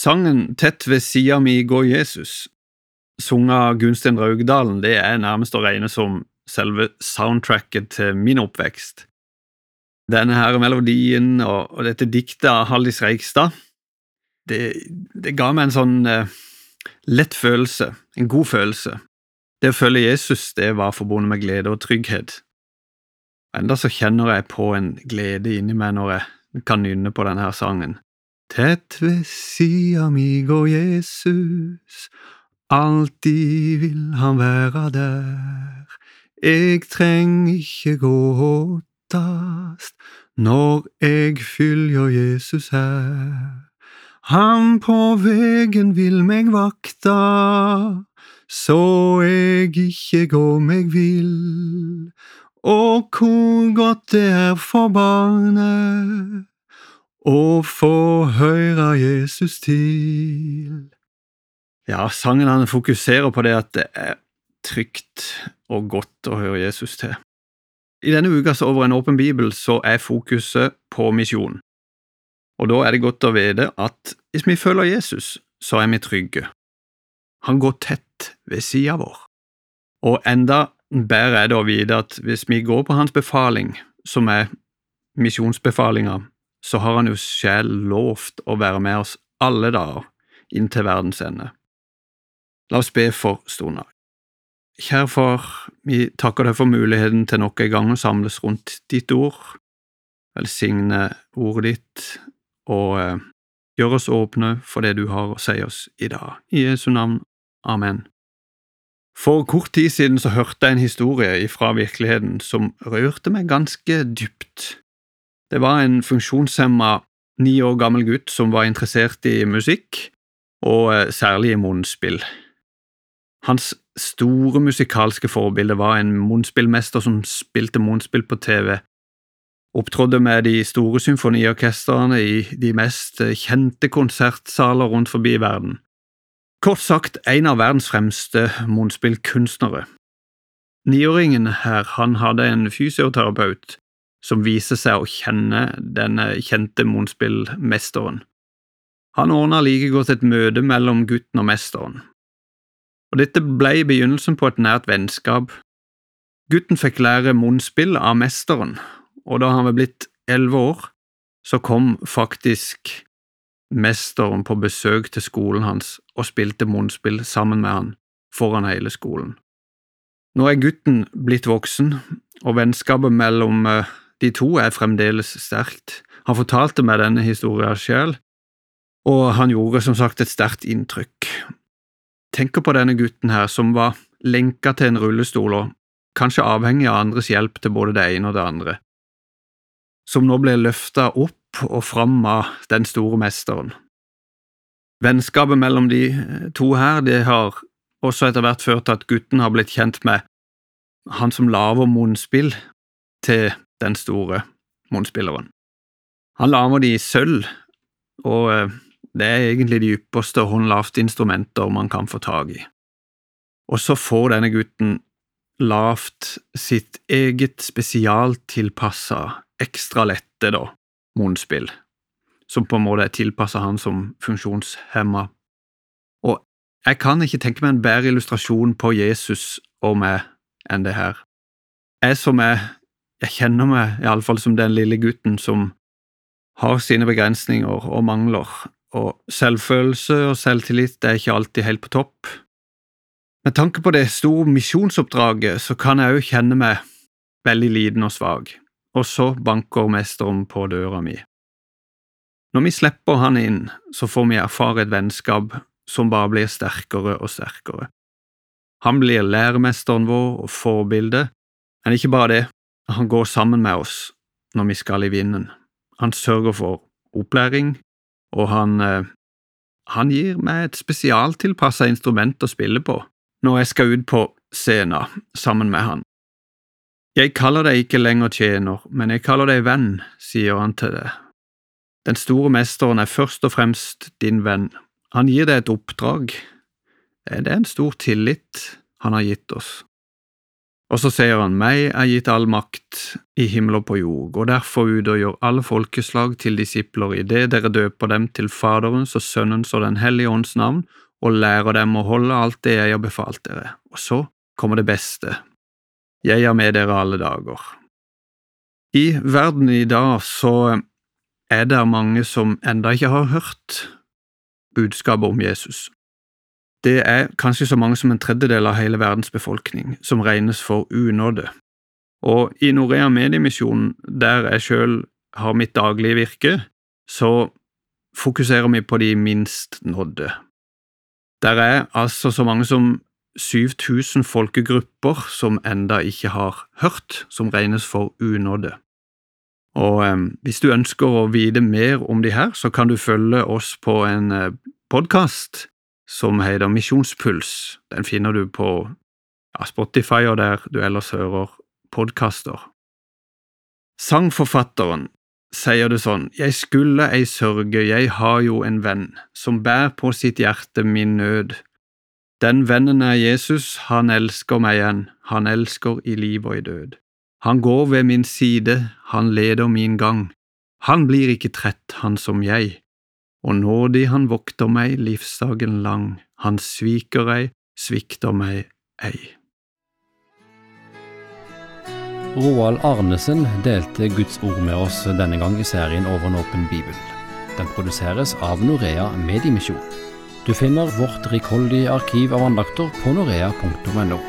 Sangen Tett ved sida mi går Jesus, sunget Gunstein Raugdalen, det er nærmest å regne som selve soundtracket til min oppvekst. Denne her melodien og, og dette diktet av Haldis Reigstad, det, det, ga meg en sånn eh, lett følelse, en god følelse. Det å følge Jesus, det var forbundet med glede og trygghet. Enda så kjenner jeg på en glede inni meg når jeg kan nynne på denne her sangen. Tett ved sida mi går Jesus, alltid vil han være der. Eg treng ikkje gå åttast når eg fylgjer Jesus her. Han på vegen vil meg vakta, så eg ikkje gå meg vill. Og hvor godt det er for barnet å få høre Jesus til. Ja, sangen han fokuserer på det at det er trygt og godt å høre Jesus til. I denne ukas Over en åpen bibel så er fokuset på misjon. Og da er det godt å vite at hvis vi følger Jesus, så er vi trygge. Han går tett ved sida vår. Og enda bedre er det å vite at hvis vi går på hans befaling, som er misjonsbefalinga, så har han jo selv lovt å være med oss alle dager inn til verdens ende. La oss be for stunda. Kjære Far, vi takker deg for muligheten til nok en gang å samles rundt ditt ord, velsigne ordet ditt og eh, gjør oss åpne for det du har å si oss i dag. I Jesu navn. Amen. For kort tid siden så hørte jeg en historie fra virkeligheten som rørte meg ganske dypt. Det var en funksjonshemma ni år gammel gutt som var interessert i musikk, og eh, særlig i munnspill. Hans store musikalske forbilde var en munnspillmester som spilte munnspill på TV, opptrådde med de store symfoniorkestrene i de mest eh, kjente konsertsaler rundt forbi verden. Kort sagt en av verdens fremste munnspillkunstnere. Niåringen her, han hadde en fysioterapeut som viser seg å kjenne denne kjente monspillmesteren. Han ordna like godt et møte mellom gutten og mesteren, og dette ble begynnelsen på et nært vennskap. Gutten fikk lære munnspill av mesteren, og da han var blitt elleve år, så kom faktisk mesteren på besøk til skolen hans og spilte munnspill sammen med han foran hele skolen. Nå er gutten blitt voksen, og vennskapet mellom eh, de to er fremdeles sterkt. Han fortalte meg denne historien selv, og han gjorde som sagt et sterkt inntrykk. Tenker på denne gutten her som var lenka til en rullestol og kanskje avhengig av andres hjelp til både det ene og det andre, som nå ble løfta opp og fram av den store mesteren. Vennskapet mellom de to her det har også etter hvert ført til at gutten har blitt kjent med han som lager munnspill til den store munnspilleren. Han lager de i sølv, og eh, det er egentlig de ypperste håndlavte instrumenter man kan få tak i. Og så får denne gutten lavt sitt eget spesialtilpassa, ekstra lette, da, munnspill, som på en måte er tilpassa han som funksjonshemma. Og jeg kan ikke tenke meg en bedre illustrasjon på Jesus og meg enn det her. Jeg som er jeg kjenner meg iallfall som den lille gutten som har sine begrensninger og mangler, og selvfølelse og selvtillit er ikke alltid helt på topp. Med tanke på det store misjonsoppdraget så kan jeg òg kjenne meg veldig liten og svak, og så banker mesteren på døra mi. Når vi slipper han inn, så får vi erfare et vennskap som bare blir sterkere og sterkere. Han blir læremesteren vår og forbildet, men ikke bare det, han går sammen med oss når vi skal i vinden. Han sørger for opplæring, og han, eh, han gir meg et spesialtilpassa instrument å spille på når jeg skal ut på scenen sammen med han. Jeg kaller deg ikke lenger tjener, men jeg kaller deg venn, sier han til det. Den store mesteren er først og fremst din venn. Han gir deg et oppdrag. Det er en stor tillit han har gitt oss. Og så sier han, meg er gitt all makt i himmel og på jord, gå derfor ut og gjør alle folkeslag til disipler i det dere døper dem til Faderens og Sønnens og Den hellige ånds navn, og lærer dem å holde alt det jeg har befalt dere. Og så kommer det beste. Jeg er med dere alle dager. I verden i dag så er det mange som enda ikke har hørt budskapet om Jesus. Det er kanskje så mange som en tredjedel av hele verdens befolkning som regnes for unådde. Og i Norea Mediemisjonen, der jeg sjøl har mitt daglige virke, så fokuserer vi på de minst nådde. Der er altså så mange som 7000 folkegrupper som enda ikke har hørt, som regnes for unådde. Og eh, hvis du ønsker å vite mer om de her, så kan du følge oss på en eh, podkast som heter Misjonspuls. Den finner du på Spotify og der du ellers hører podkaster. Sangforfatteren sier det sånn, Jeg skulle ei sørge, jeg har jo en venn, som bær på sitt hjerte min nød. Den vennen er Jesus, han elsker meg igjen, han elsker i liv og i død. Han går ved min side, han leder min gang, han blir ikke trett, han som jeg, og nådig han vokter meg livsdagen lang, han sviker ei, svikter meg ei. Roald Arnesen delte Guds ord med oss denne gang i serien Over en åpen bibel. Den produseres av Norea Mediemisjon. Du finner vårt rikholdige arkiv av andakter på norea.no.